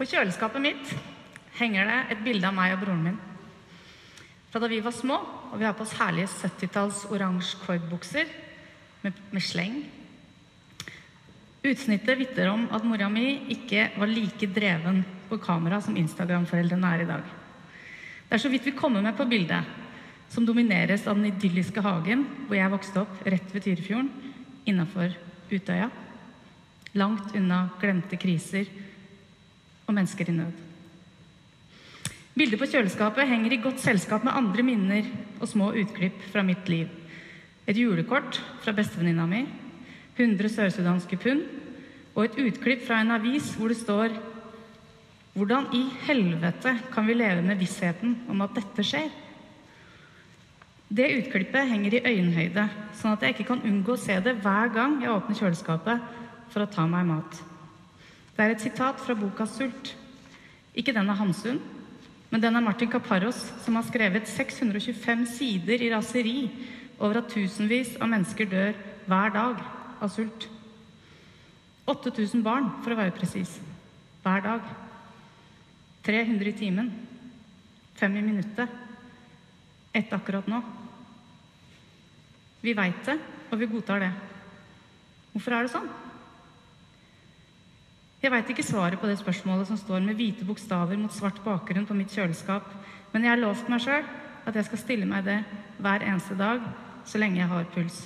På kjøleskapet mitt henger det et bilde av meg og broren min. Fra da vi var små, og vi har på oss herlige 70-talls oransje cordbukser med, med sleng. Utsnittet vitner om at mora mi ikke var like dreven på kamera som Instagram-foreldrene er i dag. Det er så vidt vi kommer med på bildet, som domineres av den idylliske hagen hvor jeg vokste opp rett ved Tyrifjorden, innafor Utøya. Langt unna glemte kriser og mennesker i nød. Bildet på kjøleskapet henger i godt selskap med andre minner og små utklipp fra mitt liv. Et julekort fra bestevenninna mi, 100 sørsudanske pund og et utklipp fra en avis hvor det står Hvordan i helvete kan vi leve med vissheten om at dette skjer? Det utklippet henger i øyenhøyde, sånn at jeg ikke kan unngå å se det hver gang jeg åpner kjøleskapet for å ta meg mat. Det er et sitat fra boka 'Sult'. Ikke den av Hamsun, men den av Martin Kaparros, som har skrevet 625 sider i raseri over at tusenvis av mennesker dør hver dag av sult. 8000 barn, for å være presis. Hver dag. 300 i timen. 5 i minuttet. Ett akkurat nå. Vi veit det, og vi godtar det. Hvorfor er det sånn? Jeg veit ikke svaret på det spørsmålet som står med hvite bokstaver mot svart bakgrunn på mitt kjøleskap, men jeg har lovt meg sjøl at jeg skal stille meg det hver eneste dag så lenge jeg har puls.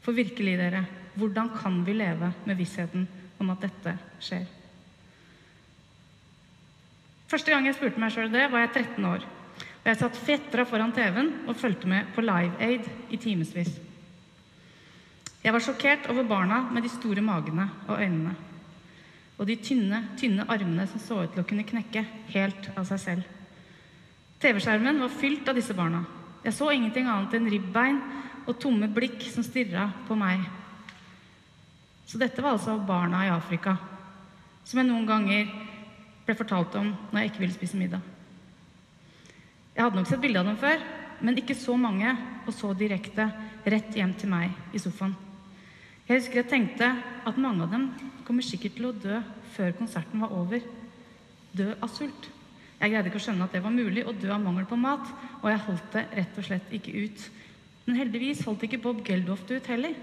For virkelig, dere, hvordan kan vi leve med vissheten om at dette skjer? Første gang jeg spurte meg sjøl det, var jeg 13 år. Og jeg satt fetra foran TV-en og fulgte med på Live Aid i timevis. Jeg var sjokkert over barna med de store magene og øynene. Og de tynne, tynne armene som så ut til å kunne knekke helt av seg selv. TV-skjermen var fylt av disse barna. Jeg så ingenting annet enn ribbein og tomme blikk som stirra på meg. Så dette var altså barna i Afrika, som jeg noen ganger ble fortalt om når jeg ikke ville spise middag. Jeg hadde nok sett bilde av dem før, men ikke så mange og så direkte rett hjem til meg i sofaen. Jeg husker jeg tenkte at mange av dem kommer sikkert til å dø før konserten var over. Dø av sult. Jeg greide ikke å skjønne at det var mulig å dø av mangel på mat, og jeg holdt det rett og slett ikke ut. Men heldigvis holdt ikke Bob Geldof det ut heller.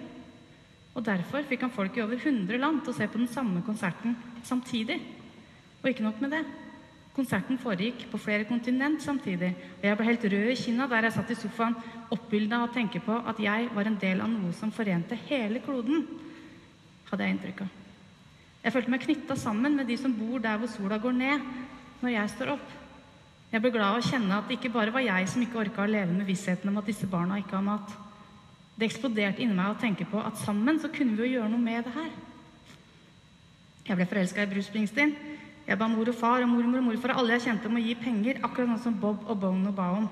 Og derfor fikk han folk i over 100 land til å se på den samme konserten samtidig. Og ikke nok med det. Konserten foregikk på flere kontinent samtidig, og jeg ble helt rød i kinna der jeg satt i sofaen, oppbilda av å tenke på at jeg var en del av noe som forente hele kloden, hadde jeg inntrykk av. Jeg følte meg knytta sammen med de som bor der hvor sola går ned når jeg står opp. Jeg ble glad av å kjenne at det ikke bare var jeg som ikke orka å leve med vissheten om at disse barna ikke har mat. Det eksploderte inni meg å tenke på at sammen så kunne vi jo gjøre noe med det her. Jeg ble forelska i Bruce Springsteen. Jeg ba mor og far og mormor og morfar alle jeg kjente om å gi penger, akkurat sånn som Bob og Bono ba om.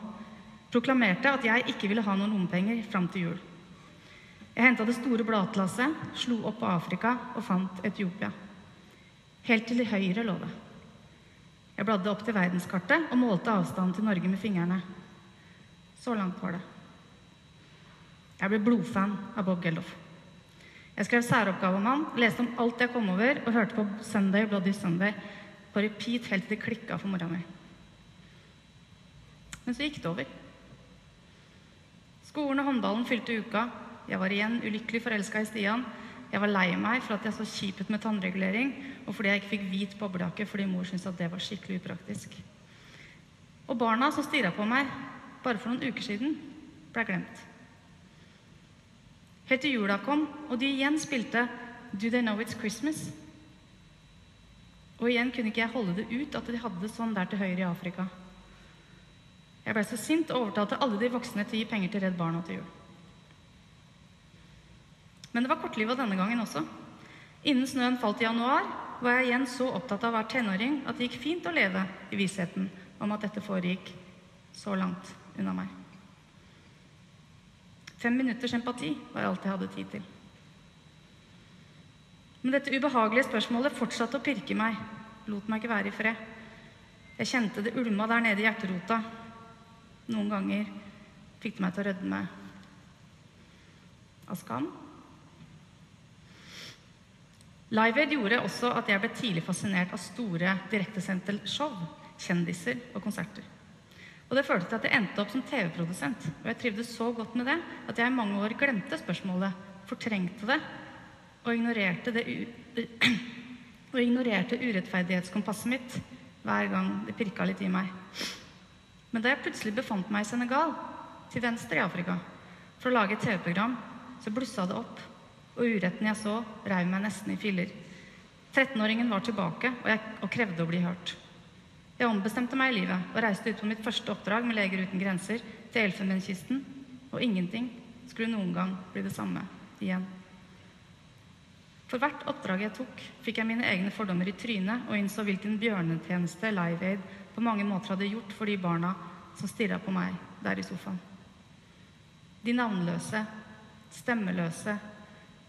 Proklamerte at jeg ikke ville ha noen lommepenger fram til jul. Jeg henta det store bladtlasset, slo opp på Afrika og fant Etiopia. Helt til høyre lå det. Jeg bladde opp til verdenskartet og målte avstanden til Norge med fingrene. Så langt var det. Jeg ble blodfan av Bob Geldof. Jeg skrev særoppgave om han, leste om alt jeg kom over, og hørte på Sunday Bloody Sunday på repeat helt til det klikka for mora mi. Men så gikk det over. Skolen og håndballen fylte uka. Jeg var igjen ulykkelig forelska i Stian. Jeg var lei meg for at jeg så kjip ut med tannregulering, og fordi jeg ikke fikk hvit boblejakke fordi mor syntes at det var skikkelig upraktisk. Og barna som stirra på meg bare for noen uker siden, ble glemt. Helt til jula kom, og de igjen spilte Do They Know It's Christmas? Og igjen kunne ikke jeg holde det ut at de hadde det sånn der til høyre i Afrika. Jeg ble så sint og overtalte alle de voksne til å gi penger til Redd Barna til jul. Men det var kortlivet denne gangen også. Innen snøen falt i januar, var jeg igjen så opptatt av å være tenåring at det gikk fint å leve i vissheten om at dette foregikk så langt unna meg. Fem minutters empati var alt jeg hadde tid til. Men dette ubehagelige spørsmålet fortsatte å pirke meg, lot meg ikke være i fred. Jeg kjente det ulma der nede i hjerterota. Noen ganger fikk det meg til å rødme av skam. Live Aid gjorde også at jeg ble tidlig fascinert av store direktesendte show, kjendiser og konserter. Og det førte til at jeg endte opp som TV-produsent. Og jeg trivdes så godt med det at jeg i mange år glemte spørsmålet, fortrengte det og ignorerte, det og ignorerte urettferdighetskompasset mitt hver gang det pirka litt i meg. Men da jeg plutselig befant meg i Senegal, til venstre i Afrika, for å lage et TV-program, så blussa det opp, og uretten jeg så, reiv meg nesten i filler. 13-åringen var tilbake, og, jeg, og krevde å bli hørt. Jeg ombestemte meg i livet og reiste ut på mitt første oppdrag med Leger uten grenser til Elfenbenskysten, og ingenting skulle noen gang bli det samme igjen. For hvert oppdrag jeg tok, fikk jeg mine egne fordommer i trynet og innså hvilken bjørnetjeneste Live Aid på mange måter hadde gjort for de barna som stirra på meg der i sofaen. De navnløse, stemmeløse,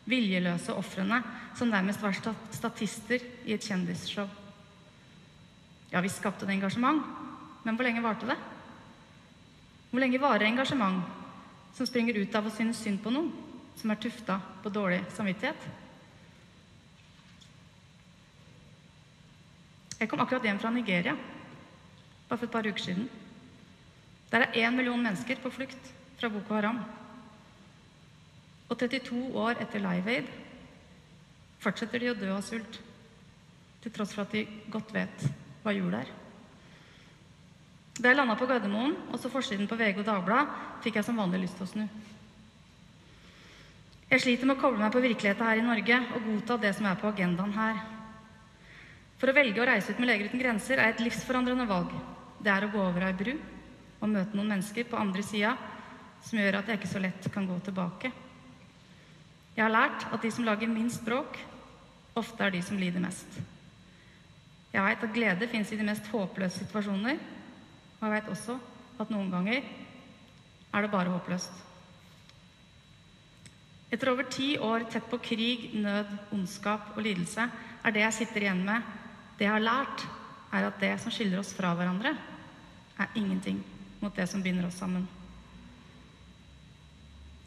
viljeløse ofrene som nærmest var statister i et kjendisshow. Ja, vi skapte det engasjement, men hvor lenge varte det? Hvor lenge varer engasjement som springer ut av å synes synd på noen som er tufta på dårlig samvittighet? Jeg kom akkurat hjem fra Nigeria bare for et par uker siden. Der er én million mennesker på flukt fra Boko Haram. Og 32 år etter Live Aid fortsetter de å dø av sult, til tross for at de godt vet hva jul er. Da jeg landa på Gardermoen og så forsiden på VG og Dagbladet, fikk jeg som vanlig lyst til å snu. Jeg sliter med å koble meg på virkeligheten her i Norge og godta det som er på agendaen her. For å velge å reise ut med Leger uten grenser er et livsforandrende valg. Det er å gå over ei bru og møte noen mennesker på andre sida som gjør at jeg ikke så lett kan gå tilbake. Jeg har lært at de som lager minst bråk, ofte er de som lider mest. Jeg veit at glede fins i de mest håpløse situasjoner, og jeg veit også at noen ganger er det bare håpløst. Etter over ti år tett på krig, nød, ondskap og lidelse er det jeg sitter igjen med det jeg har lært, er at det som skiller oss fra hverandre, er ingenting mot det som binder oss sammen.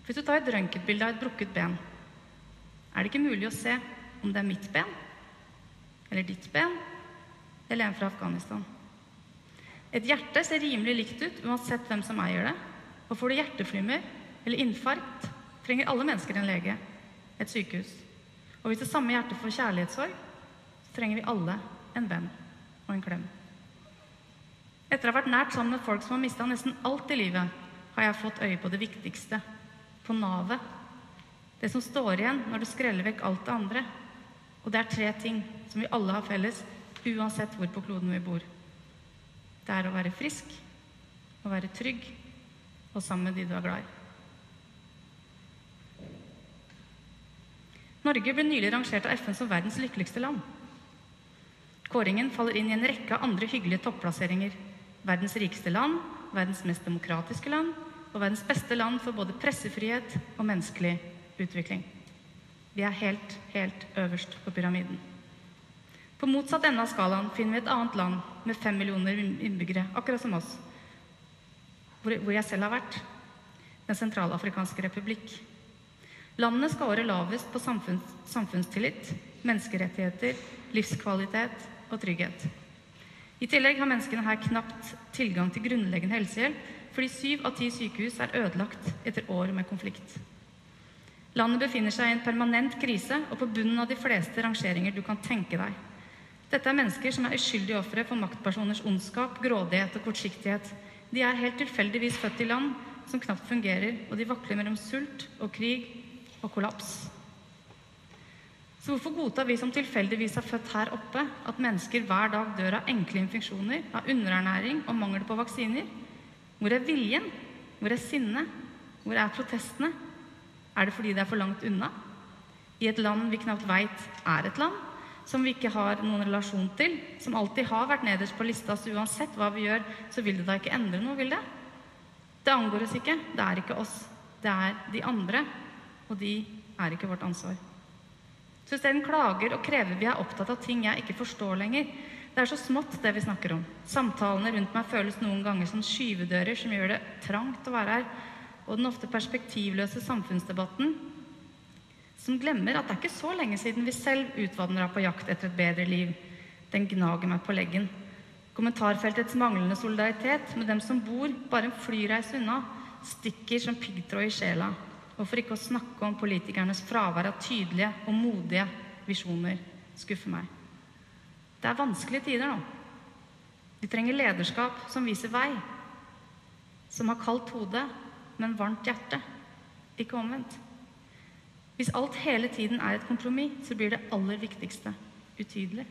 Hvis du tar et røntgenbilde av et brukket ben, er det ikke mulig å se om det er mitt ben, eller ditt ben, eller en fra Afghanistan. Et hjerte ser rimelig likt ut uansett hvem som eier det. Og får du hjerteflimmer eller infarkt, trenger alle mennesker en lege, et sykehus. Og hvis det samme hjertet får kjærlighetssorg, så trenger vi alle en venn og en klem. Etter å ha vært nært sammen med folk som har mista nesten alt i livet, har jeg fått øye på det viktigste, på navet. Det som står igjen når du skreller vekk alt det andre. Og det er tre ting som vi alle har felles, uansett hvor på kloden vi bor. Det er å være frisk, å være trygg og sammen med de du er glad i. Norge ble nylig rangert av FN som verdens lykkeligste land. Kåringen faller inn i en rekke andre hyggelige topplasseringer. Verdens rikeste land, verdens mest demokratiske land og verdens beste land for både pressefrihet og menneskelig utvikling. Vi er helt, helt øverst på pyramiden. På motsatt ende av skalaen finner vi et annet land med fem millioner innbyggere, akkurat som oss, hvor jeg selv har vært. Den sentralafrikanske republikk. Landet scorer lavest på samfunns, samfunnstillit, menneskerettigheter, livskvalitet og trygghet. I tillegg har menneskene her knapt tilgang til grunnleggende helsehjelp, fordi syv av ti sykehus er ødelagt etter år med konflikt. Landet befinner seg i en permanent krise og på bunnen av de fleste rangeringer du kan tenke deg. Dette er mennesker som er uskyldige ofre for maktpersoners ondskap, grådighet og kortsiktighet. De er helt tilfeldigvis født i land som knapt fungerer, og de vakler mellom sult og krig og kollaps. Så hvorfor godtar vi som tilfeldigvis er født her oppe, at mennesker hver dag dør av enkle infeksjoner, av underernæring og mangel på vaksiner? Hvor er viljen? Hvor er sinnet? Hvor er protestene? Er det fordi det er for langt unna? I et land vi knapt veit er et land? Som vi ikke har noen relasjon til? Som alltid har vært nederst på lista, så uansett hva vi gjør, så vil det da ikke endre noe, vil det? Det angår oss ikke. Det er ikke oss. Det er de andre. Og de er ikke vårt ansvar. Så isteden klager og krever vi er opptatt av ting jeg ikke forstår lenger. Det er så smått, det vi snakker om. Samtalene rundt meg føles noen ganger som skyvedører som gjør det trangt å være her. Og den ofte perspektivløse samfunnsdebatten Som glemmer at det er ikke så lenge siden vi selv utvandra på jakt etter et bedre liv. Den gnager meg på leggen. Kommentarfeltets manglende solidaritet med dem som bor bare en flyreise unna, stikker som piggtråd i sjela. Og for ikke å snakke om politikernes fravær av tydelige og modige visjoner skuffer meg. Det er vanskelige tider nå. Vi trenger lederskap som viser vei. Som har kaldt hode, men varmt hjerte. Ikke omvendt. Hvis alt hele tiden er et kompromiss, så blir det aller viktigste utydelig.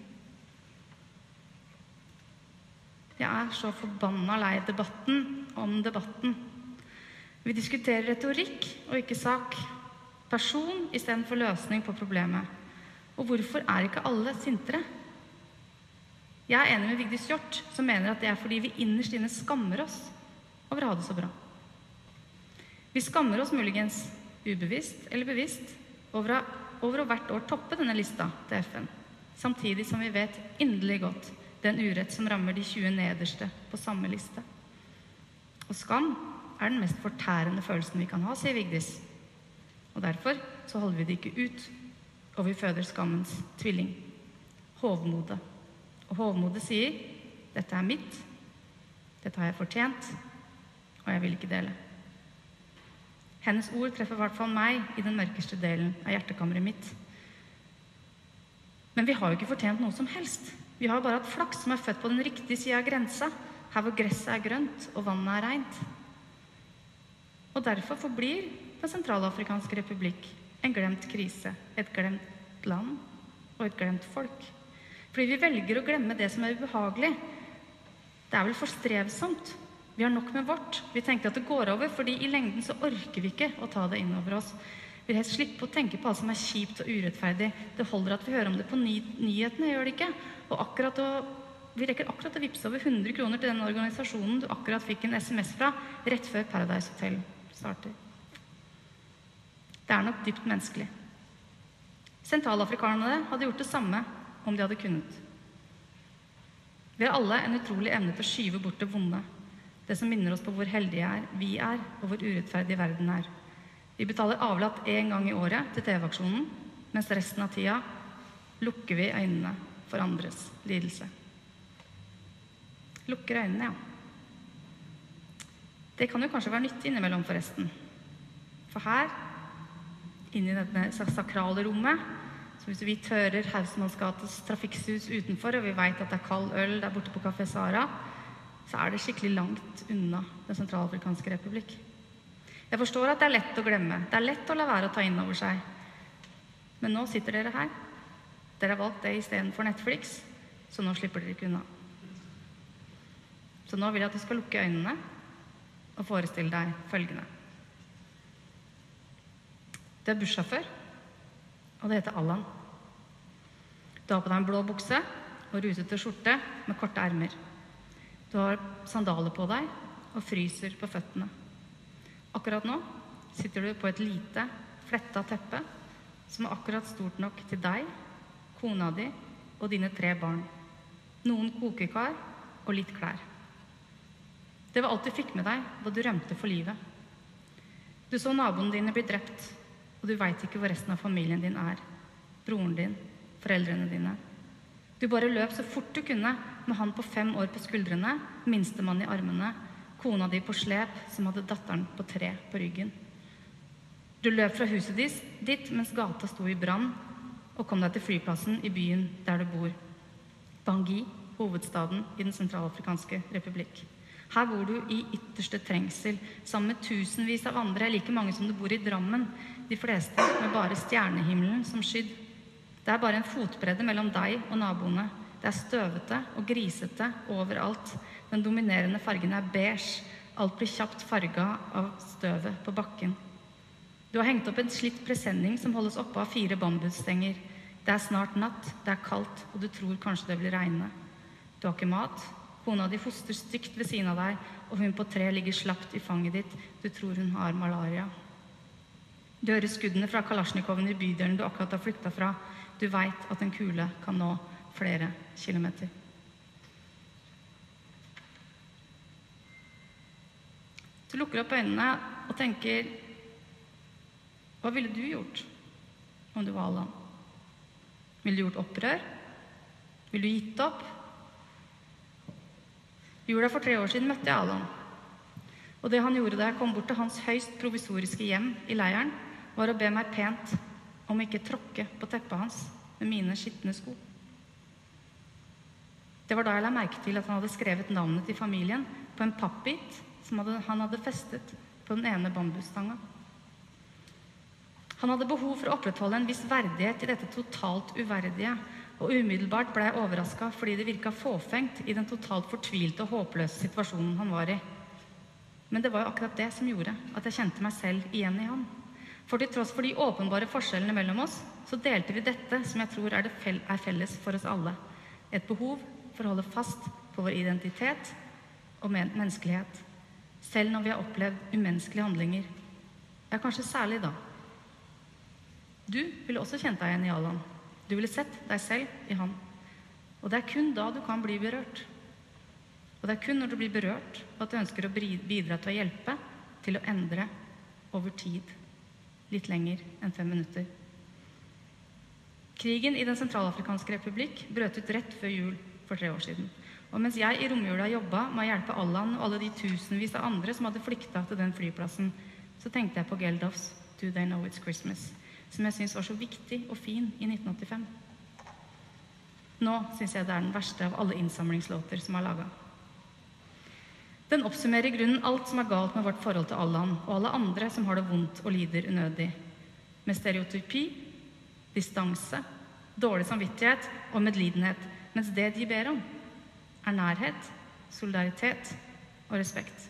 Jeg er så forbanna lei debatten om debatten. Vi diskuterer retorikk og ikke sak. Person istedenfor løsning på problemet. Og hvorfor er ikke alle sintere? Jeg er enig med Vigdis Hjorth, som mener at det er fordi vi innerst inne skammer oss over å ha det så bra. Vi skammer oss muligens ubevisst eller bevisst over over å hvert år toppe denne lista til FN, samtidig som vi vet inderlig godt den urett som rammer de 20 nederste på samme liste. Og skam er den mest fortærende følelsen vi kan ha, sier Vigdis. Og derfor så holder vi det ikke ut, og vi føder skammens tvilling, hovmodet. Og hovmodet sier, 'Dette er mitt. Dette har jeg fortjent, og jeg vil ikke dele'. Hennes ord treffer i hvert fall meg i den mørkeste delen av hjertekammeret mitt. Men vi har jo ikke fortjent noe som helst. Vi har jo bare hatt flaks som er født på den riktige sida av grensa, her hvor gresset er grønt og vannet er reint. Og derfor forblir Den sentralafrikanske republikk en glemt krise, et glemt land og et glemt folk. Fordi vi velger å glemme det som er ubehagelig. Det er vel for strevsomt. Vi har nok med vårt. Vi tenker at det går over, fordi i lengden så orker vi ikke å ta det inn over oss. Vi vil helst slippe å tenke på alt som er kjipt og urettferdig. Det holder at vi hører om det på ny nyhetene, gjør det ikke? Og akkurat å, vi rekker akkurat å vippse over 100 kroner til den organisasjonen du akkurat fikk en SMS fra rett før Paradise Hotel starter. Det er nok dypt menneskelig. Sentralafrikanerne hadde gjort det samme om de hadde kunnet. Vi har alle en utrolig evne til å skyve bort det vonde, det som minner oss på hvor heldige er, vi er, og hvor urettferdig verden er. Vi betaler avlatt én gang i året til TV-aksjonen, mens resten av tida lukker vi øynene for andres lidelse. Lukker øynene, ja. Det kan jo kanskje være nyttig innimellom, forresten. For her, inni dette sakrale rommet, så hvis vi tører Hausmannsgates trafikksus utenfor, og vi veit at det er kald øl der borte på Kafé Sara, så er det skikkelig langt unna Den sentralafrikanske republikk. Jeg forstår at det er lett å glemme. Det er lett å la være å ta inn over seg. Men nå sitter dere her. Dere har valgt det istedenfor Netflix, så nå slipper dere ikke unna. Så nå vil jeg at du skal lukke øynene og forestille deg følgende. Du er bussjåfør, og det heter Allan. Du har på deg en blå bukse og rutete skjorte med korte ermer. Du har sandaler på deg og fryser på føttene. Akkurat nå sitter du på et lite, fletta teppe som er akkurat stort nok til deg, kona di og dine tre barn. Noen kokekar og litt klær. Det var alt du fikk med deg da du rømte for livet. Du så naboene dine bli drept, og du veit ikke hvor resten av familien din er. Broren din, foreldrene dine. Du bare løp så fort du kunne med han på fem år på skuldrene, minstemann i armene, kona di på slep som hadde datteren på tre på ryggen. Du løp fra huset ditt mens gata sto i brann, og kom deg til flyplassen i byen der du bor. Bangui, hovedstaden i Den sentralafrikanske republikk. Her bor du i ytterste trengsel sammen med tusenvis av andre, like mange som det bor i Drammen, de fleste med bare stjernehimmelen som skydd. Det er bare en fotbredde mellom deg og naboene. Det er støvete og grisete overalt. Den dominerende fargen er beige. Alt blir kjapt farga av støvet på bakken. Du har hengt opp en slitt presenning som holdes oppe av fire bambusstenger. Det er snart natt, det er kaldt, og du tror kanskje det vil regne. Du har ikke mat. Kona di foster stygt ved siden av deg, og hun på tre ligger slapt i fanget ditt. Du tror hun har malaria. Du hører skuddene fra kalasjnikoven i bydelen du akkurat har flykta fra. Du veit at en kule kan nå flere kilometer. Du lukker opp øynene og tenker Hva ville du gjort om du var Allan? Ville du gjort opprør? Ville du gitt opp? Jula for tre år siden møtte jeg Allan. Og det han gjorde da jeg kom bort til hans høyst provisoriske hjem i leiren, var å be meg pent om ikke tråkke på teppet hans med mine skitne sko. Det var da jeg la merke til at han hadde skrevet navnet til familien på en pappbit som han hadde festet på den ene bambusstanga. Han hadde behov for å opprettholde en viss verdighet i dette totalt uverdige, og umiddelbart ble jeg overraska fordi det virka fåfengt i den totalt fortvilte og håpløse situasjonen han var i. Men det var jo akkurat det som gjorde at jeg kjente meg selv igjen i ham. For til tross for de åpenbare forskjellene mellom oss, så delte vi dette som jeg tror er, fel er felles for oss alle. Et behov for å holde fast på vår identitet og menneskelighet. Selv når vi har opplevd umenneskelige handlinger. Ja, kanskje særlig da. Du ville også kjent deg igjen i Allan. Du ville sett deg selv i han. Og det er kun da du kan bli berørt. Og det er kun når du blir berørt, at du ønsker å bidra til å hjelpe, til å endre over tid. Litt lenger enn fem minutter. Krigen i Den sentralafrikanske republikk brøt ut rett før jul for tre år siden. Og mens jeg i romjula jobba med å hjelpe Allan og alle de tusenvis av andre som hadde flykta til den flyplassen, så tenkte jeg på Geldofs 'Do They Know It's Christmas', som jeg syns var så viktig og fin i 1985. Nå syns jeg det er den verste av alle innsamlingslåter som er laga. Den oppsummerer i grunnen alt som er galt med vårt forhold til Allan og alle andre som har det vondt og lider unødig. Med stereotypi, distanse, dårlig samvittighet og medlidenhet mens det de ber om, er nærhet, solidaritet og respekt.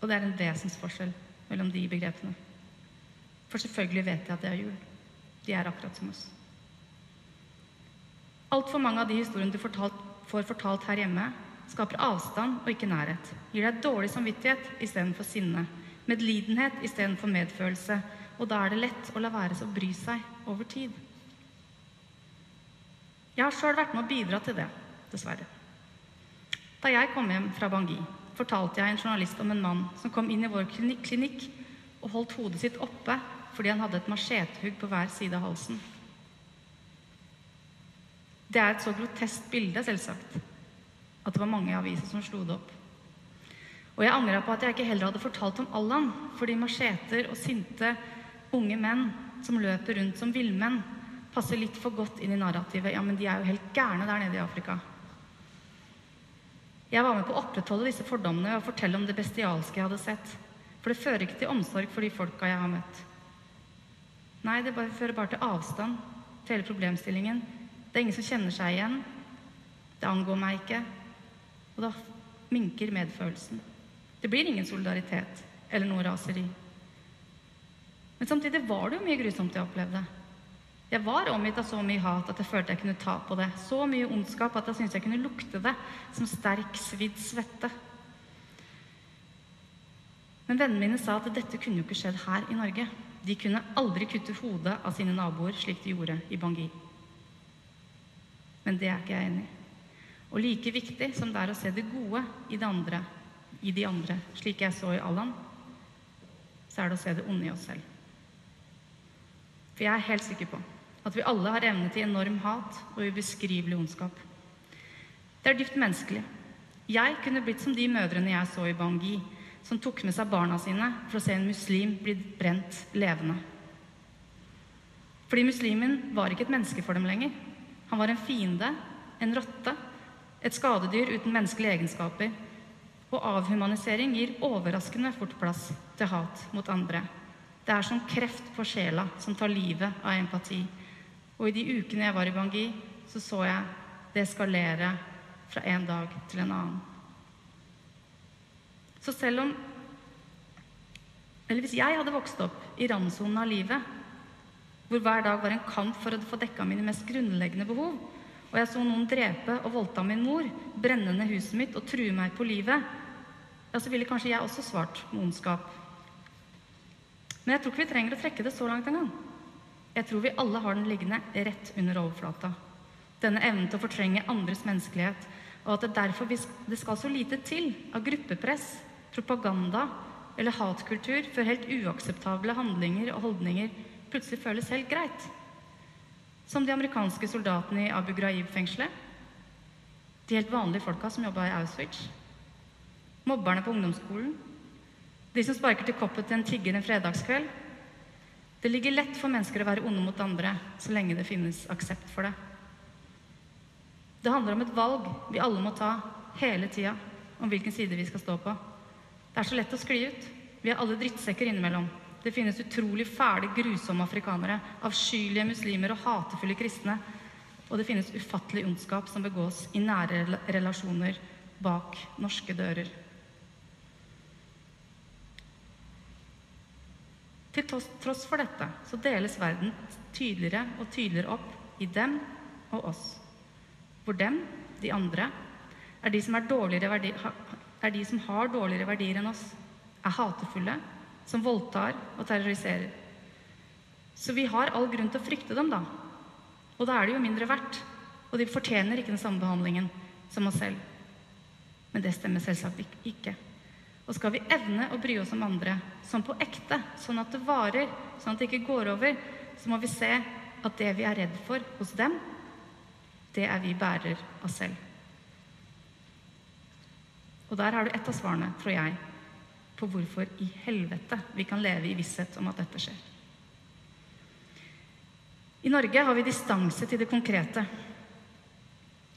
Og det er en vesensforskjell mellom de begrepene. For selvfølgelig vet jeg at det er jul. De er akkurat som oss. Altfor mange av de historiene du fortalt, får fortalt her hjemme, skaper avstand og ikke nærhet. Gir deg dårlig samvittighet istedenfor sinne. Medlidenhet istedenfor medfølelse. Og da er det lett å la være å bry seg over tid. Jeg har sjøl vært med å bidra til det, dessverre. Da jeg kom hjem fra Bangui, fortalte jeg en journalist om en mann som kom inn i vår klinikk og holdt hodet sitt oppe fordi han hadde et machetehugg på hver side av halsen. Det er et så grotesk bilde, selvsagt, at det var mange i avisa som slo det opp. Og jeg angra på at jeg ikke heller hadde fortalt om Allan, fordi macheter og sinte unge menn som løper rundt som villmenn, passer litt for godt inn i narrativet. Ja, men de er jo helt gærne der nede i Afrika. Jeg var med på å opprettholde disse fordommene og fortelle om det bestialske jeg hadde sett. For det fører ikke til omsorg for de folka jeg har møtt. Nei, det bare, fører bare til avstand til hele problemstillingen. Det er ingen som kjenner seg igjen. Det angår meg ikke. Og da minker medfølelsen. Det blir ingen solidaritet eller noe raseri. Men samtidig var det jo mye grusomt jeg opplevde. Jeg var omgitt av så mye hat at jeg følte jeg kunne ta på det. Så mye ondskap at jeg syntes jeg kunne lukte det som sterk, svidd svette. Men vennene mine sa at dette kunne jo ikke skjedd her i Norge. De kunne aldri kutte hodet av sine naboer slik de gjorde i Bangui. Men det er ikke jeg enig i. Og like viktig som det er å se det gode i, det andre, i de andre, slik jeg så i Allan, så er det å se det onde i oss selv. For jeg er helt sikker på at vi alle har evne til enorm hat og ubeskrivelig ondskap. Det er dypt menneskelig. Jeg kunne blitt som de mødrene jeg så i Bangui, som tok med seg barna sine for å se en muslim bli brent levende. Fordi muslimen var ikke et menneske for dem lenger. Han var en fiende, en rotte, et skadedyr uten menneskelige egenskaper. Og avhumanisering gir overraskende fort plass til hat mot andre. Det er som kreft på sjela som tar livet av empati. Og i de ukene jeg var i Bangui, så så jeg det eskalere fra en dag til en annen. Så selv om Eller hvis jeg hadde vokst opp i randsonen av livet, hvor hver dag var en kamp for å få dekka mine mest grunnleggende behov, og jeg så noen drepe og voldta min mor, brenne ned huset mitt og true meg på livet, ja, så ville kanskje jeg også svart med ondskap. Men jeg tror ikke vi trenger å trekke det så langt engang. Jeg tror vi alle har den liggende rett under overflata. Denne evnen til å fortrenge andres menneskelighet, og at det derfor det skal så lite til av gruppepress, propaganda eller hatkultur før helt uakseptable handlinger og holdninger plutselig føles helt greit. Som de amerikanske soldatene i Abu Ghraib-fengselet. De helt vanlige folka som jobba i Auschwitz. Mobberne på ungdomsskolen. De som sparker til koppet til en tigger en fredagskveld. Det ligger lett for mennesker å være onde mot andre så lenge det finnes aksept for det. Det handler om et valg vi alle må ta hele tida om hvilken side vi skal stå på. Det er så lett å skli ut. Vi er alle drittsekker innimellom. Det finnes utrolig fæle, grusomme afrikanere, avskyelige muslimer og hatefulle kristne. Og det finnes ufattelig ondskap som begås i nære relasjoner bak norske dører. Til tross for dette så deles verden tydeligere og tydeligere opp i dem og oss. Hvor dem, de andre, er de som, er verdi, er de som har dårligere verdier enn oss, er hatefulle, som voldtar og terroriserer. Så vi har all grunn til å frykte dem, da. Og da er de jo mindre verdt. Og de fortjener ikke den samme behandlingen som oss selv. Men det stemmer selvsagt ikke. Og skal vi evne å bry oss om andre sånn på ekte, sånn at det varer, sånn at det ikke går over, så må vi se at det vi er redd for hos dem, det er vi bærer av selv. Og der har du et av svarene, tror jeg, på hvorfor i helvete vi kan leve i visshet om at dette skjer. I Norge har vi distanse til det konkrete.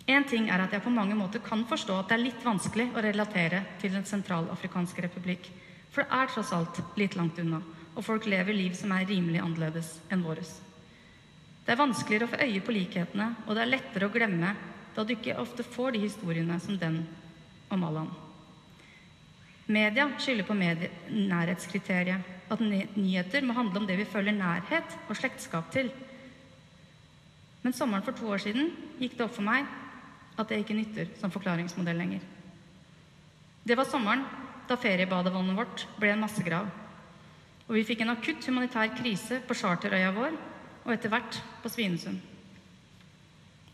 Én ting er at jeg på mange måter kan forstå at det er litt vanskelig å relatere til Den sentralafrikanske republikk. For det er tross alt litt langt unna, og folk lever liv som er rimelig annerledes enn våres. Det er vanskeligere å få øye på likhetene, og det er lettere å glemme da du ikke ofte får de historiene som den om Allan. Media skylder på nærhetskriteriet. At nyheter må handle om det vi føler nærhet og slektskap til. Men sommeren for to år siden gikk det opp for meg at det ikke nytter som forklaringsmodell lenger. Det var sommeren da feriebadevannet vårt ble en massegrav. Og vi fikk en akutt humanitær krise på charterøya vår og etter hvert på Svinesund.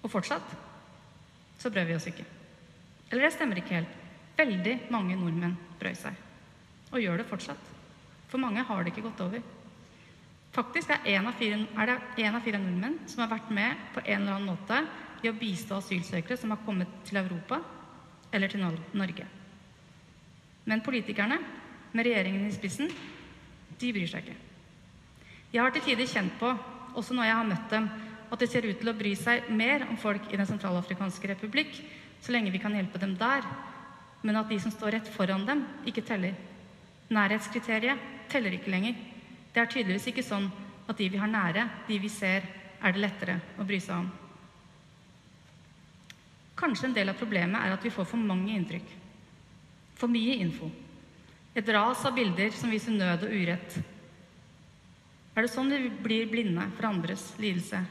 Og fortsatt så brød vi oss ikke. Eller det stemmer ikke helt. Veldig mange nordmenn brød seg. Og gjør det fortsatt. For mange har det ikke gått over. Faktisk er, en fire, er det én av fire nordmenn som har vært med på en eller annen måte i å bistå asylsøkere som har kommet til Europa eller til Norge. Men politikerne, med regjeringen i spissen, de bryr seg ikke. Jeg har til tider kjent på, også når jeg har møtt dem, at de ser ut til å bry seg mer om folk i Den sentralafrikanske republikk, så lenge vi kan hjelpe dem der, men at de som står rett foran dem, ikke teller. Nærhetskriteriet teller ikke lenger. Det er tydeligvis ikke sånn at de vi har nære, de vi ser, er det lettere å bry seg om. Kanskje en del av problemet er at vi får for mange inntrykk. For mye info. Et ras av bilder som viser nød og urett. Er det sånn vi blir blinde for andres lidelse?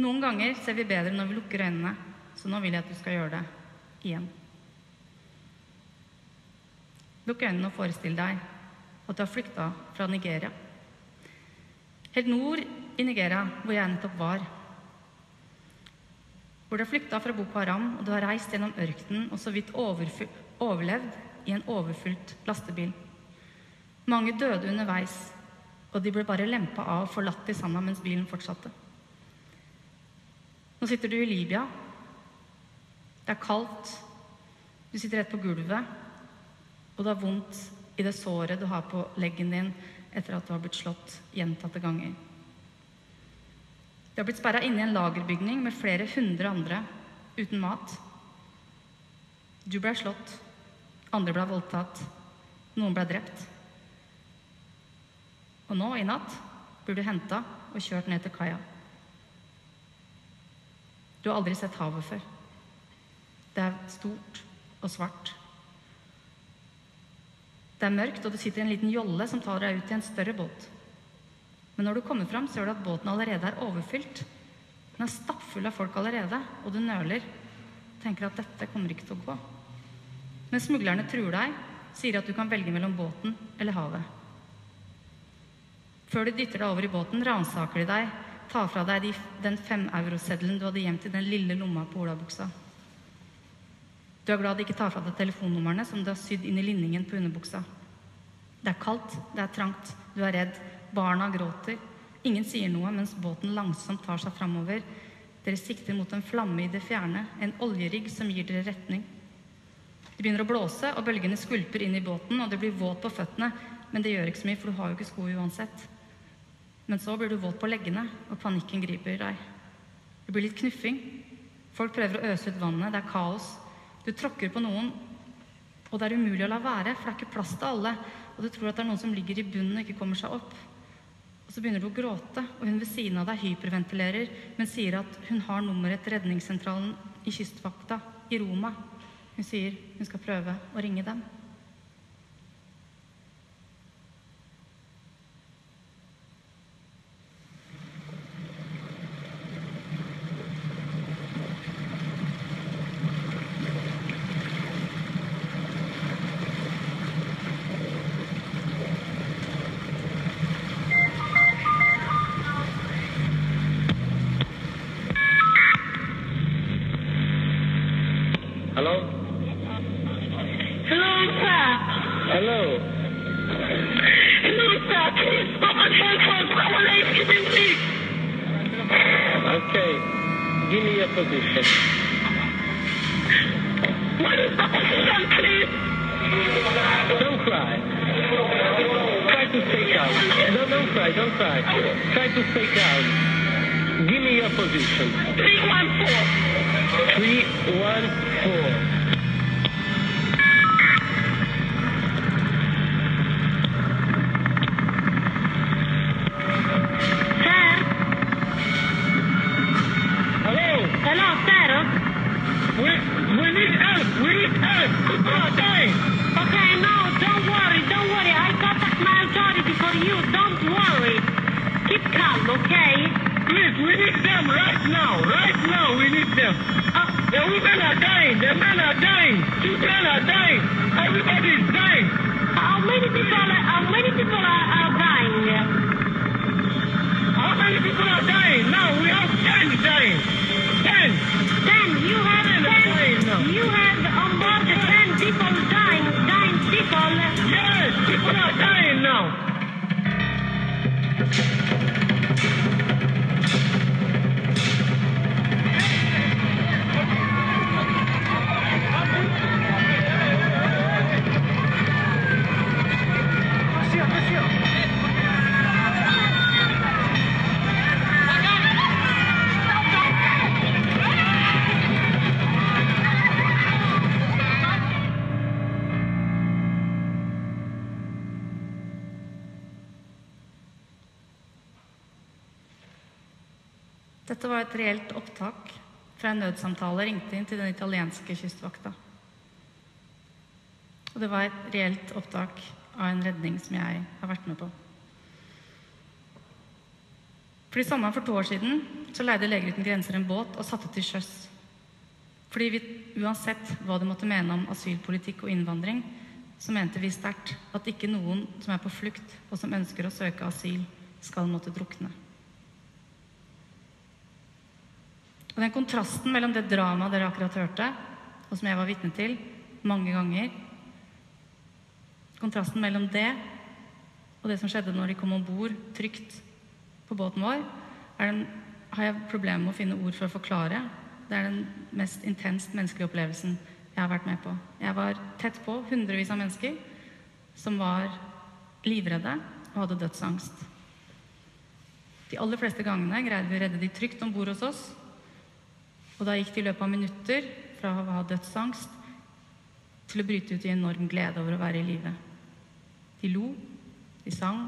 Noen ganger ser vi bedre når vi lukker øynene, så nå vil jeg at du skal gjøre det igjen. Lukk øynene og forestill deg at du har flykta fra Nigeria. Helt nord i Nigeria, hvor jeg nettopp var. Hvor du har flykta fra Boko Haram, og du har reist gjennom ørkenen og så vidt overlevd i en overfylt lastebil. Mange døde underveis, og de ble bare lempa av og forlatt i sanda mens bilen fortsatte. Nå sitter du i Libya det er kaldt. Du sitter rett på gulvet, og det er vondt i det såret du har på leggen din etter at du har blitt slått gjentatte ganger. Du har blitt sperra inne i en lagerbygning med flere hundre andre uten mat. Du ble slått, andre ble voldtatt, noen ble drept. Og nå, i natt, blir du henta og kjørt ned til kaia. Du har aldri sett havet før. Det er stort og svart. Det er mørkt, og du sitter i en liten jolle som tar deg ut i en større båt. Men når du kommer fram, ser du at båten allerede er overfylt. Den er stappfull av folk allerede, og du nøler. Tenker at dette kommer ikke til å gå. Men smuglerne truer deg, sier at du kan velge mellom båten eller havet. Før de dytter deg over i båten, ransaker de deg, tar fra deg de, den femeuroseddelen du hadde gjemt i den lille lomma på olabuksa. Du er glad de ikke tar fra deg telefonnumrene som du har sydd inn i linningen på underbuksa. Det er kaldt, det er trangt, du er redd. Barna gråter. Ingen sier noe mens båten langsomt tar seg framover. Dere sikter mot en flamme i det fjerne, en oljerigg som gir dere retning. Det begynner å blåse, og bølgene skvulper inn i båten, og det blir våt på føttene, men det gjør ikke så mye, for du har jo ikke sko uansett. Men så blir du våt på leggene, og panikken griper deg. Det blir litt knuffing. Folk prøver å øse ut vannet, det er kaos. Du tråkker på noen, og det er umulig å la være, for det er ikke plass til alle. Og du tror at det er noen som ligger i bunnen og ikke kommer seg opp. Så begynner du å gråte, og hun ved siden av deg hyperventilerer, men sier at hun har nummeret til redningssentralen i Kystvakta i Roma. Hun sier hun skal prøve å ringe dem. Hello? Hello, sir. Hello? Hello, sir. Please stop and help us. Our life is in risk. Okay. Give me your position. What is the position, please? Don't cry. Try to stay calm. No, don't cry, don't cry. Try to stay calm. Give me your position. 314. Three, one, four. Var et reelt opptak fra en nødsamtale ringte inn til den italienske kystvakta. Og det var et reelt opptak av en redning som jeg har vært med på. Fordi Sommeren for to år siden så leide Leger uten grenser en båt og satte til sjøs. Fordi vi, uansett hva du måtte mene om asylpolitikk og innvandring, så mente vi sterkt at ikke noen som er på flukt og som ønsker å søke asyl, skal måtte drukne. Og den kontrasten mellom det dramaet dere akkurat hørte, og som jeg var vitne til mange ganger Kontrasten mellom det og det som skjedde når de kom om bord trygt på båten vår, den, har jeg problemer med å finne ord for å forklare. Det er den mest intenst menneskelige opplevelsen jeg har vært med på. Jeg var tett på hundrevis av mennesker som var livredde og hadde dødsangst. De aller fleste gangene greide vi å redde de trygt om bord hos oss. Og da gikk det i løpet av minutter fra å ha dødsangst til å bryte ut i enorm glede over å være i live. De lo, de sang,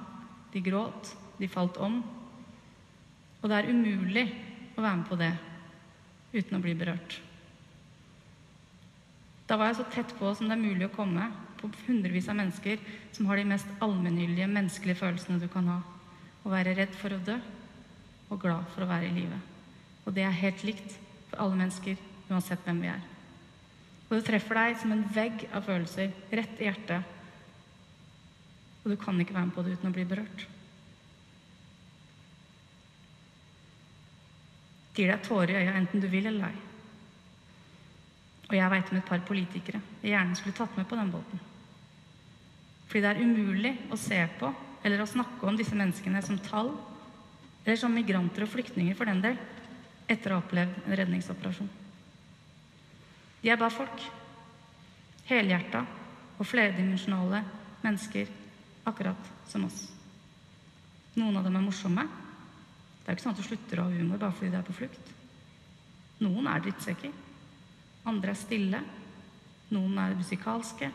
de gråt, de falt om. Og det er umulig å være med på det uten å bli berørt. Da var jeg så tett på som det er mulig å komme på hundrevis av mennesker som har de mest allmenngyldige menneskelige følelsene du kan ha. Å være redd for å dø og glad for å være i live. Og det er helt likt for alle mennesker, uansett hvem vi er. Og det treffer deg som en vegg av følelser rett i hjertet. Og du kan ikke være med på det uten å bli berørt. Det gir deg tårer i øya enten du vil eller ei. Og jeg veit om et par politikere jeg gjerne skulle tatt med på den båten. Fordi det er umulig å se på eller å snakke om disse menneskene som tall eller som migranter og flyktninger for den del, etter å ha opplevd en redningsoperasjon. De er bare folk. Helhjerta og flerdimensjonale mennesker, akkurat som oss. Noen av dem er morsomme. Det er jo ikke sånn at du slutter å ha humor bare fordi du er på flukt. Noen er drittsekker. Andre er stille. Noen er musikalske.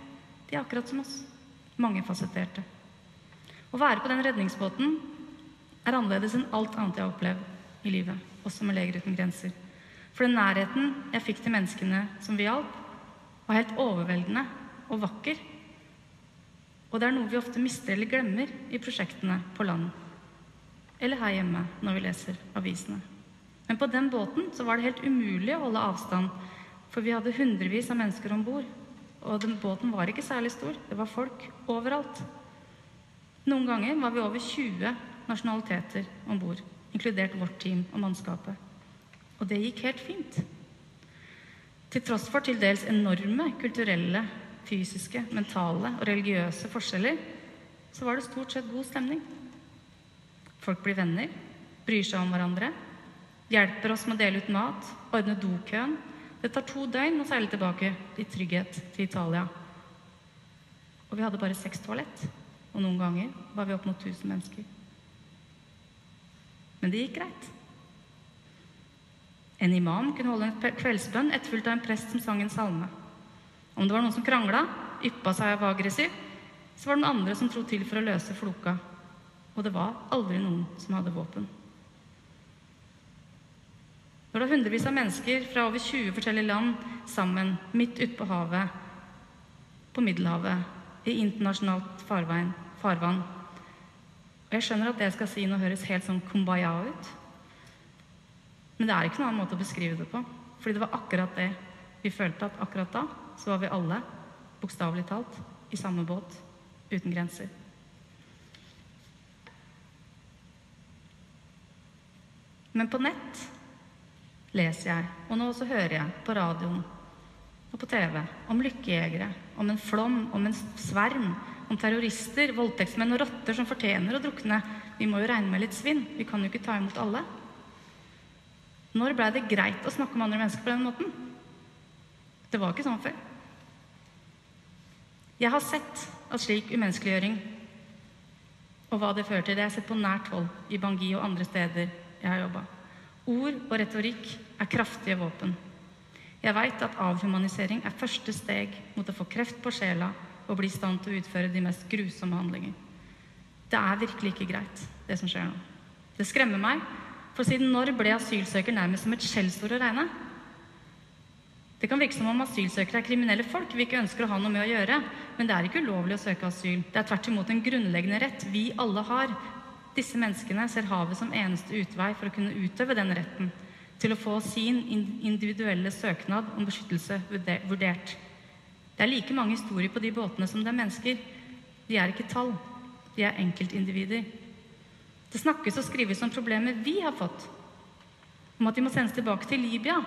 De er akkurat som oss. Mangefasetterte. Å være på den redningsbåten er annerledes enn alt annet jeg har opplevd i livet, også med Leger uten grenser. For den nærheten jeg fikk til menneskene som vi hjalp, var helt overveldende og vakker. Og det er noe vi ofte mister eller glemmer i prosjektene på land. Eller her hjemme når vi leser avisene. Men på den båten så var det helt umulig å holde avstand, for vi hadde hundrevis av mennesker om bord. Og den båten var ikke særlig stor. Det var folk overalt. Noen ganger var vi over 20 nasjonaliteter om bord, inkludert vårt team og mannskapet. Og det gikk helt fint. Til tross for til dels enorme kulturelle, fysiske, mentale og religiøse forskjeller, så var det stort sett god stemning. Folk blir venner, bryr seg om hverandre, hjelper oss med å dele ut mat, ordne dokøen. Det tar to døgn å seile tilbake i trygghet til Italia. Og vi hadde bare seks toalett. Og noen ganger var vi opp mot 1000 mennesker. Men det gikk greit. En imam kunne holde en kveldsbønn etterfulgt av en prest som sang en salme. Om det var noen som krangla, yppa seg og var aggressiv, så var det noen andre som trodde til for å løse floka. Og det var aldri noen som hadde våpen. Når det var hundrevis av mennesker fra over 20 forskjellige land sammen midt ute på havet, på Middelhavet, i internasjonalt farvann, farvann Og jeg skjønner at det jeg skal si nå høres helt sånn kumbaya ut. Men det er ikke noen annen måte å beskrive det på. Fordi det var akkurat det vi følte at akkurat da så var vi alle, bokstavelig talt, i samme båt, uten grenser. Men på nett leser jeg, og nå også hører jeg, på radioen og på TV, om lykkejegere, om en flom, om en sverm, om terrorister, voldtektsmenn og rotter som fortjener å drukne. Vi må jo regne med litt svinn. Vi kan jo ikke ta imot alle. Når blei det greit å snakke med andre mennesker på den måten? Det var ikke sånn før. Jeg har sett at slik umenneskeliggjøring og hva det fører til, det har jeg sett på nært hold i Bangui og andre steder jeg har jobba. Ord og retorikk er kraftige våpen. Jeg veit at avhumanisering er første steg mot å få kreft på sjela og bli i stand til å utføre de mest grusomme handlinger. Det er virkelig ikke greit, det som skjer nå. Det skremmer meg, for siden når ble asylsøker nærmest som et skjellsord å regne? Det kan virke som om asylsøkere er kriminelle folk vi ikke ønsker å ha noe med å gjøre, men det er ikke ulovlig å søke asyl. Det er tvert imot en grunnleggende rett vi alle har. Disse menneskene ser havet som eneste utvei for å kunne utøve den retten til å få sin individuelle søknad om beskyttelse vurdert. Det er like mange historier på de båtene som det er mennesker. De er ikke tall. De er enkeltindivider. Det snakkes og skrives om problemer vi har fått. Om at de må sendes tilbake til Libya.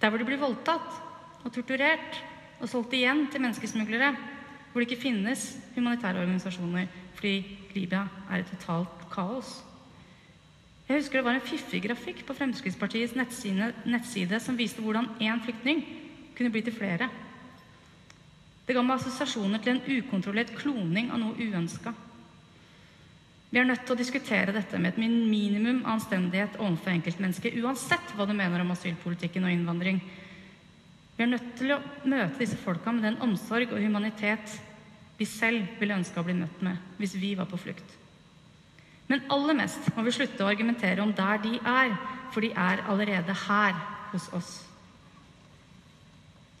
Der hvor de blir voldtatt og torturert og solgt igjen til menneskesmuglere. Hvor det ikke finnes humanitære organisasjoner fordi Libya er et totalt kaos. Jeg husker det var en fiffig grafikk på Fremskrittspartiets nettside, nettside som viste hvordan én flyktning kunne bli til flere. Det ga meg assosiasjoner til en ukontrollert kloning av noe uønska. Vi er nødt til å diskutere dette med et minimum av anstendighet overfor enkeltmennesket, uansett hva du mener om asylpolitikken og innvandring. Vi er nødt til å møte disse folka med den omsorg og humanitet vi selv ville ønska å bli møtt med hvis vi var på flukt. Men aller mest må vi slutte å argumentere om der de er, for de er allerede her hos oss.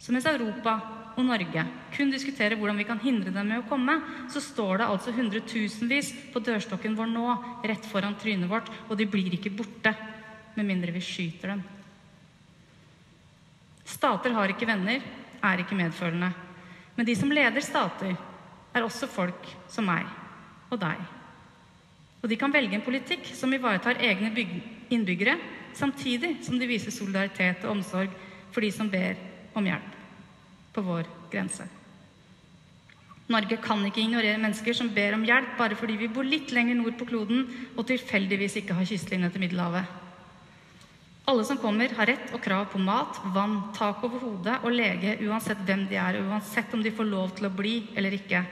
Så mens Europa og Norge kun diskuterer hvordan vi kan hindre dem med å komme, så står det altså hundretusenvis på dørstokken vår nå, rett foran trynet vårt, og de blir ikke borte med mindre vi skyter dem. Stater har ikke venner, er ikke medfølende. Men de som leder stater, er også folk som meg og deg. Og de kan velge en politikk som ivaretar egne innbyggere, samtidig som de viser solidaritet og omsorg for de som ber om hjelp på vår grense. Norge kan ikke ignorere mennesker som ber om hjelp bare fordi vi bor litt lenger nord på kloden og tilfeldigvis ikke har kystlinje til Middelhavet. Alle som kommer, har rett og krav på mat, vann, tak over hodet og lege uansett hvem de er, og uansett om de får lov til å bli eller ikke.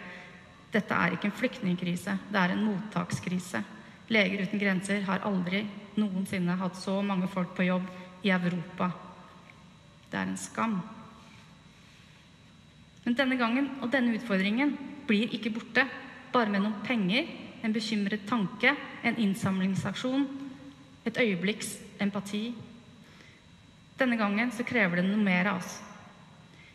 Dette er ikke en flyktningkrise, det er en mottakskrise. Leger uten grenser har aldri noensinne hatt så mange folk på jobb i Europa. Det er en skam. Men denne gangen og denne utfordringen blir ikke borte bare med noen penger, en bekymret tanke, en innsamlingsaksjon, et øyeblikks empati. Denne gangen så krever det noe mer av oss.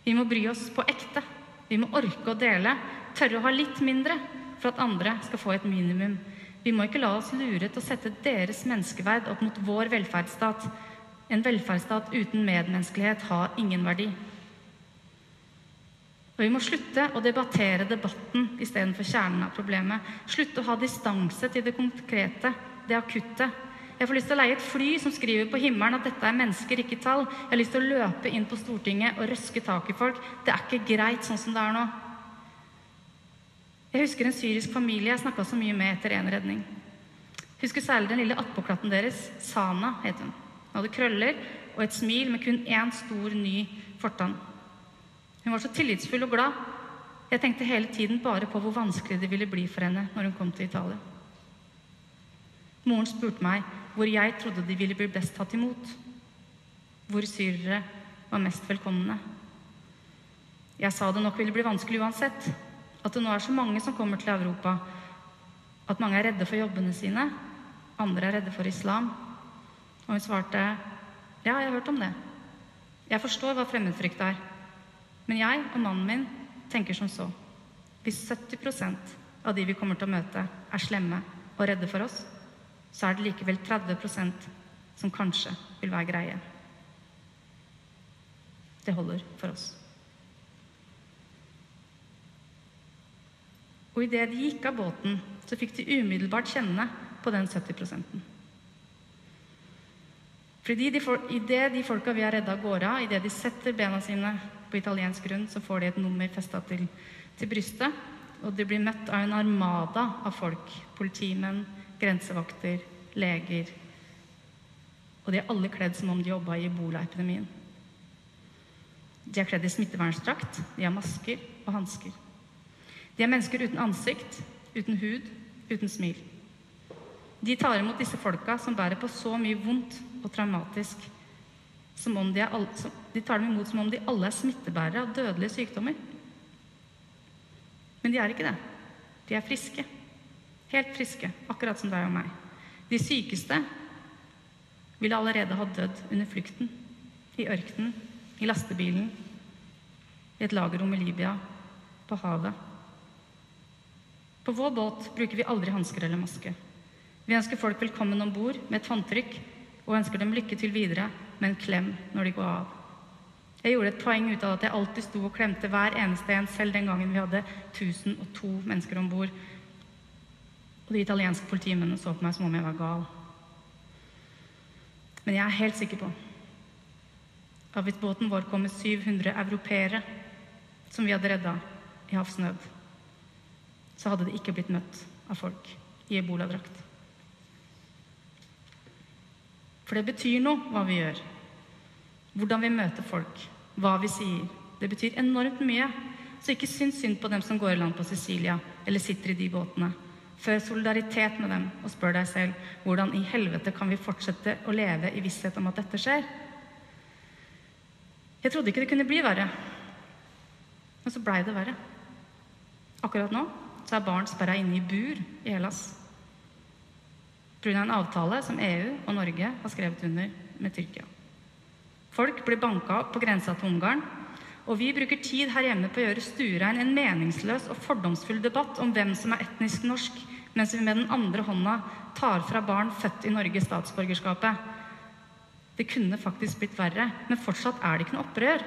Vi må bry oss på ekte. Vi må orke å dele, tørre å ha litt mindre for at andre skal få et minimum. Vi må ikke la oss lure til å sette deres menneskeverd opp mot vår velferdsstat. En velferdsstat uten medmenneskelighet har ingen verdi. Og vi må slutte å debattere debatten istedenfor kjernen av problemet. Slutte å ha distanse til det konkrete, det akutte. Jeg får lyst til å leie et fly som skriver på himmelen at dette er mennesker, ikke tall. Jeg har lyst til å løpe inn på Stortinget og røske tak i folk. Det er ikke greit sånn som det er nå. Jeg husker en syrisk familie jeg snakka så mye med etter en redning. Husker særlig den lille attpåklatten deres. Sana het hun. Hun hadde krøller og et smil med kun én stor, ny fortann. Hun var så tillitsfull og glad. Jeg tenkte hele tiden bare på hvor vanskelig det ville bli for henne når hun kom til Italia. Moren spurte meg hvor jeg trodde de ville bli best tatt imot. Hvor syrere var mest velkomne. Jeg sa det nok ville bli vanskelig uansett. At det nå er så mange som kommer til Europa. At mange er redde for jobbene sine. Andre er redde for islam. Og hun svarte ja, jeg har hørt om det. Jeg forstår hva fremmedfrykt er. Men jeg og mannen min tenker som så. Hvis 70% av de vi kommer til å møte, er slemme og redde for oss, så er det likevel 30% som kanskje vil være greie. Det holder for oss. Og idet de gikk av båten, så fikk de umiddelbart kjenne på den 70% Fordi de Idet de folka vi har redda, av, idet de setter bena sine på italiensk grunn, så får de et nummer festa til, til brystet. Og de blir møtt av en armada av folk. Politimenn, grensevakter, leger. Og de er alle kledd som om de jobba i ebolaepidemien. De er kledd i smitteverndrakt, de har masker og hansker. De er mennesker uten ansikt, uten hud, uten smil. De tar imot disse folka som bærer på så mye vondt og traumatisk. De, alle, som, de tar dem imot som om de alle er smittebærere av dødelige sykdommer. Men de er ikke det. De er friske. Helt friske, akkurat som deg og meg. De sykeste ville allerede ha dødd under flukten. I ørkenen, i lastebilen, i et lagerrom i Libya, på havet. På vår båt bruker vi aldri hansker eller maske. Vi ønsker folk velkommen om bord med et håndtrykk og ønsker dem lykke til videre med en klem når de går av. Jeg gjorde et poeng ut av at jeg alltid sto og klemte hver eneste en, selv den gangen vi hadde 1002 mennesker om bord og de italienske politimennene så på meg som om jeg var gal. Men jeg er helt sikker på at hvis båten vår kom med 700 europeere som vi hadde redda i havsnød, så hadde de ikke blitt møtt av folk i eboladrakt. For det betyr noe hva vi gjør. Hvordan vi møter folk. Hva vi sier. Det betyr enormt mye. Så ikke syns synd på dem som går i land på Sicilia eller sitter i de båtene. Før solidaritet med dem og spør deg selv hvordan i helvete kan vi fortsette å leve i visshet om at dette skjer? Jeg trodde ikke det kunne bli verre, men så blei det verre. Akkurat nå så er barn sperra inne i bur i Hellas pga. en avtale som EU og Norge har skrevet under med Tyrkia. Folk blir banka opp på grensa til Ungarn, og vi bruker tid her hjemme på å gjøre stuerein en meningsløs og fordomsfull debatt om hvem som er etnisk norsk, mens vi med den andre hånda tar fra barn født i Norge statsborgerskapet. Det kunne faktisk blitt verre, men fortsatt er det ikke noe opprør.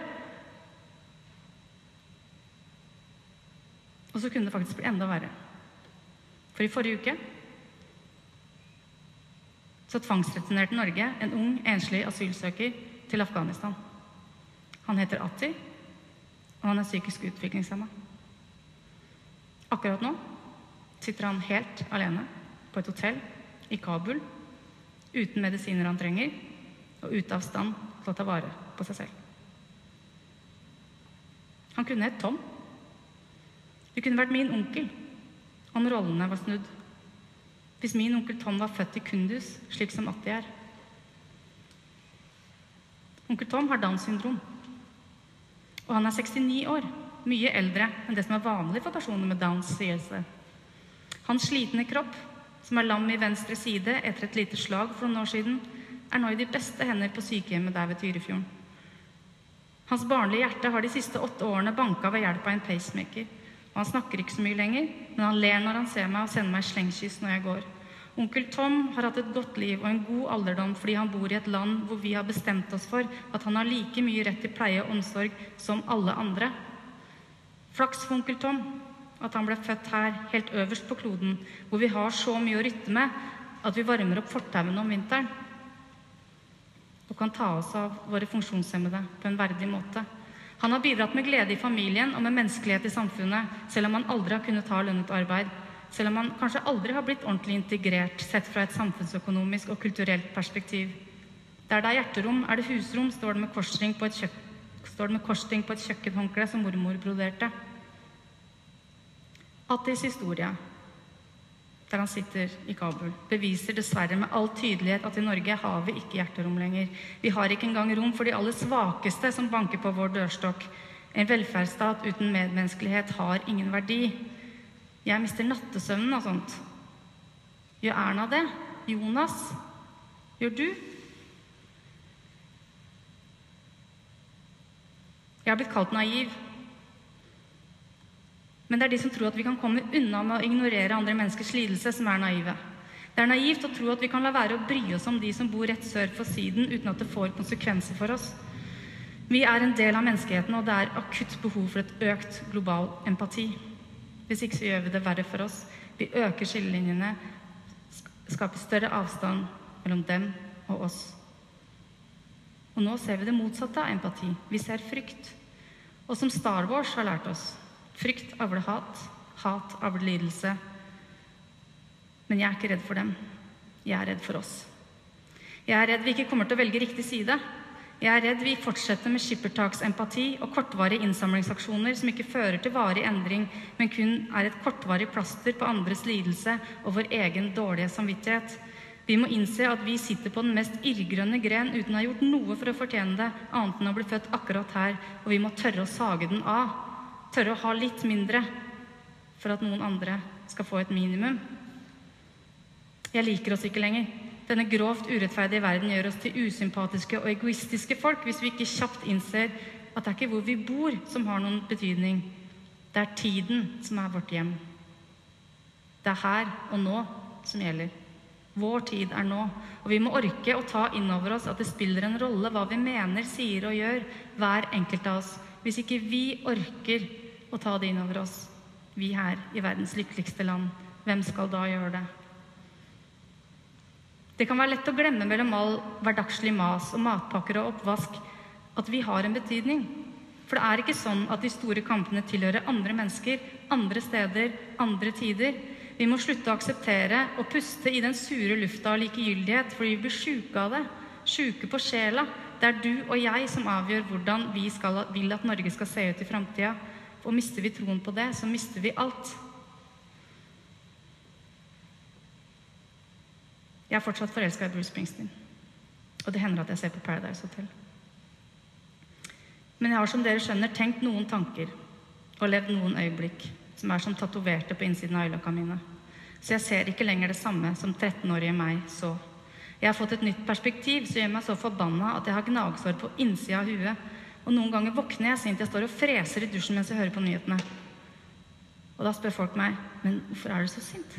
Og så kunne det faktisk bli enda verre. For i forrige uke så tvangsreturnerte Norge en ung, enslig asylsøker til Afghanistan. Han heter Ati, og han er psykisk utviklingshemma. Akkurat nå sitter han helt alene på et hotell i Kabul uten medisiner han trenger, og ute av stand til å ta vare på seg selv. Han kunne hett Tom. Det kunne vært min onkel om rollene var snudd. Hvis min onkel Tom var født i Kundus, slik som Atti er. Onkel Tom har Downs syndrom. Og han er 69 år, mye eldre enn det som er vanlig for personer med Downs, det. Hans slitne kropp, som er lam i venstre side etter et lite slag for noen år siden, er nå i de beste hender på sykehjemmet der ved Tyrifjorden. Hans barnlige hjerte har de siste åtte årene banka ved hjelp av en pacemaker. Og han snakker ikke så mye lenger, men han ler når han ser meg og sender meg slengkyss når jeg går. Onkel Tom har hatt et godt liv og en god alderdom fordi han bor i et land hvor vi har bestemt oss for at han har like mye rett til pleie og omsorg som alle andre. Flaks for onkel Tom at han ble født her, helt øverst på kloden, hvor vi har så mye å rytte med at vi varmer opp fortauene om vinteren og kan ta oss av våre funksjonshemmede på en verdig måte. Han har bidratt med glede i familien og med menneskelighet i samfunnet, selv om han aldri har kunnet ta lønnet arbeid. Selv om han kanskje aldri har blitt ordentlig integrert sett fra et samfunnsøkonomisk og kulturelt perspektiv. Der det er hjerterom, er det husrom, står det med korsring på et, kjøk et kjøkkenhåndkle som mormor broderte. Attis historie, der han sitter i Kabul, beviser dessverre med all tydelighet at i Norge har vi ikke hjerterom lenger. Vi har ikke engang rom for de aller svakeste som banker på vår dørstokk. En velferdsstat uten medmenneskelighet har ingen verdi. Jeg mister nattesøvnen og sånt. Gjør Erna det? Jonas? Gjør du? Jeg har blitt kalt naiv. Men det er de som tror at vi kan komme unna med å ignorere andre menneskers lidelse, som er naive. Det er naivt å tro at vi kan la være å bry oss om de som bor rett sør for siden, uten at det får konsekvenser for oss. Vi er en del av menneskeheten, og det er akutt behov for et økt global empati. Hvis ikke så gjør vi det verre for oss. Vi øker skillelinjene, skaper større avstand mellom dem og oss. Og nå ser vi det motsatte av empati. Vi ser frykt. Og som Star Wars har lært oss, frykt avler hat, hat avler lidelse. Men jeg er ikke redd for dem. Jeg er redd for oss. Jeg er redd vi ikke kommer til å velge riktig side. Jeg er redd vi fortsetter med skippertaksempati og kortvarige innsamlingsaksjoner som ikke fører til varig endring, men kun er et kortvarig plaster på andres lidelse og vår egen dårlige samvittighet. Vi må innse at vi sitter på den mest irrgrønne gren uten å ha gjort noe for å fortjene det, annet enn å bli født akkurat her, og vi må tørre å sage den av. Tørre å ha litt mindre for at noen andre skal få et minimum. Jeg liker oss ikke lenger. Denne grovt urettferdige verden gjør oss til usympatiske og egoistiske folk hvis vi ikke kjapt innser at det er ikke hvor vi bor som har noen betydning. Det er tiden som er vårt hjem. Det er her og nå som gjelder. Vår tid er nå, og vi må orke å ta inn over oss at det spiller en rolle hva vi mener, sier og gjør, hver enkelt av oss. Hvis ikke vi orker å ta det inn over oss, vi her i verdens lykkeligste land, hvem skal da gjøre det? Det kan være lett å glemme mellom all hverdagslig mas og matpakker og oppvask at vi har en betydning. For det er ikke sånn at de store kampene tilhører andre mennesker, andre steder, andre tider. Vi må slutte å akseptere og puste i den sure lufta av likegyldighet fordi vi blir sjuke av det. Sjuke på sjela. Det er du og jeg som avgjør hvordan vi skal, vil at Norge skal se ut i framtida. Og mister vi troen på det, så mister vi alt. Jeg er fortsatt forelska i Bruce Springsteen. Og det hender at jeg ser på Paradise Hotel. Men jeg har som dere skjønner tenkt noen tanker og levd noen øyeblikk som er som tatoverte på innsiden av øyelokka mine. Så jeg ser ikke lenger det samme som 13-årige meg så. Jeg har fått et nytt perspektiv som gjør meg så forbanna at jeg har gnagsår på innsida av huet. Og noen ganger våkner jeg sint jeg står og freser i dusjen mens jeg hører på nyhetene. Og da spør folk meg men hvorfor er du så sint?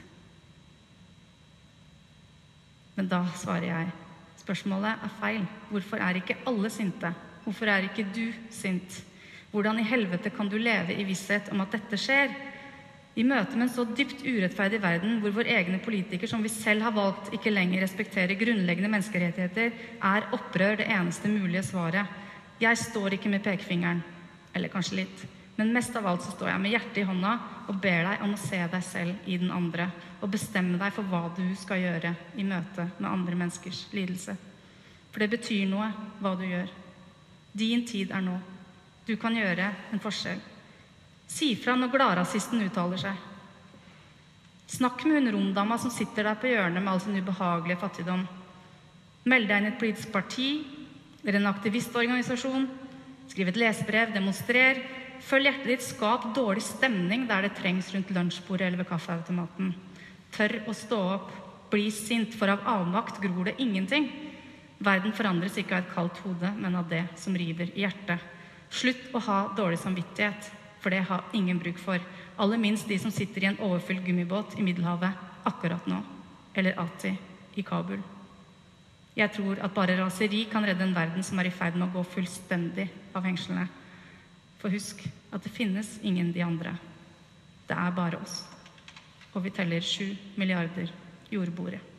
Men da svarer jeg spørsmålet er feil. Hvorfor er ikke alle sinte? Hvorfor er ikke du sint? Hvordan i helvete kan du leve i visshet om at dette skjer? I møte med en så dypt urettferdig verden, hvor våre egne politikere, som vi selv har valgt, ikke lenger respekterer grunnleggende menneskerettigheter, er opprør det eneste mulige svaret. Jeg står ikke med pekefingeren, eller kanskje litt, Men mest av alt så står jeg med hjertet i hånda og ber deg om å se deg selv i den andre og bestemme deg for hva du skal gjøre i møte med andre menneskers lidelse. For det betyr noe hva du gjør. Din tid er nå. Du kan gjøre en forskjell. Si fra når gladrasisten uttaler seg. Snakk med hun romdama som sitter der på hjørnet med all sin ubehagelige fattigdom. Meld deg inn i et politisk parti eller en aktivistorganisasjon. Skriv et lesebrev, demonstrer. Følg hjertet ditt, skap dårlig stemning der det trengs rundt lunsjbordet eller ved kaffeautomaten. Tør å stå opp. Bli sint, for av avmakt gror det ingenting. Verden forandres ikke av et kaldt hode, men av det som river i hjertet. Slutt å ha dårlig samvittighet, for det har ingen bruk for. Aller minst de som sitter i en overfylt gummibåt i Middelhavet akkurat nå. Eller alltid i Kabul. Jeg tror at bare raseri kan redde en verden som er i ferd med å gå fullstendig av hengslene. For husk at det finnes ingen de andre. Det er bare oss. Og vi teller sju milliarder jordboere.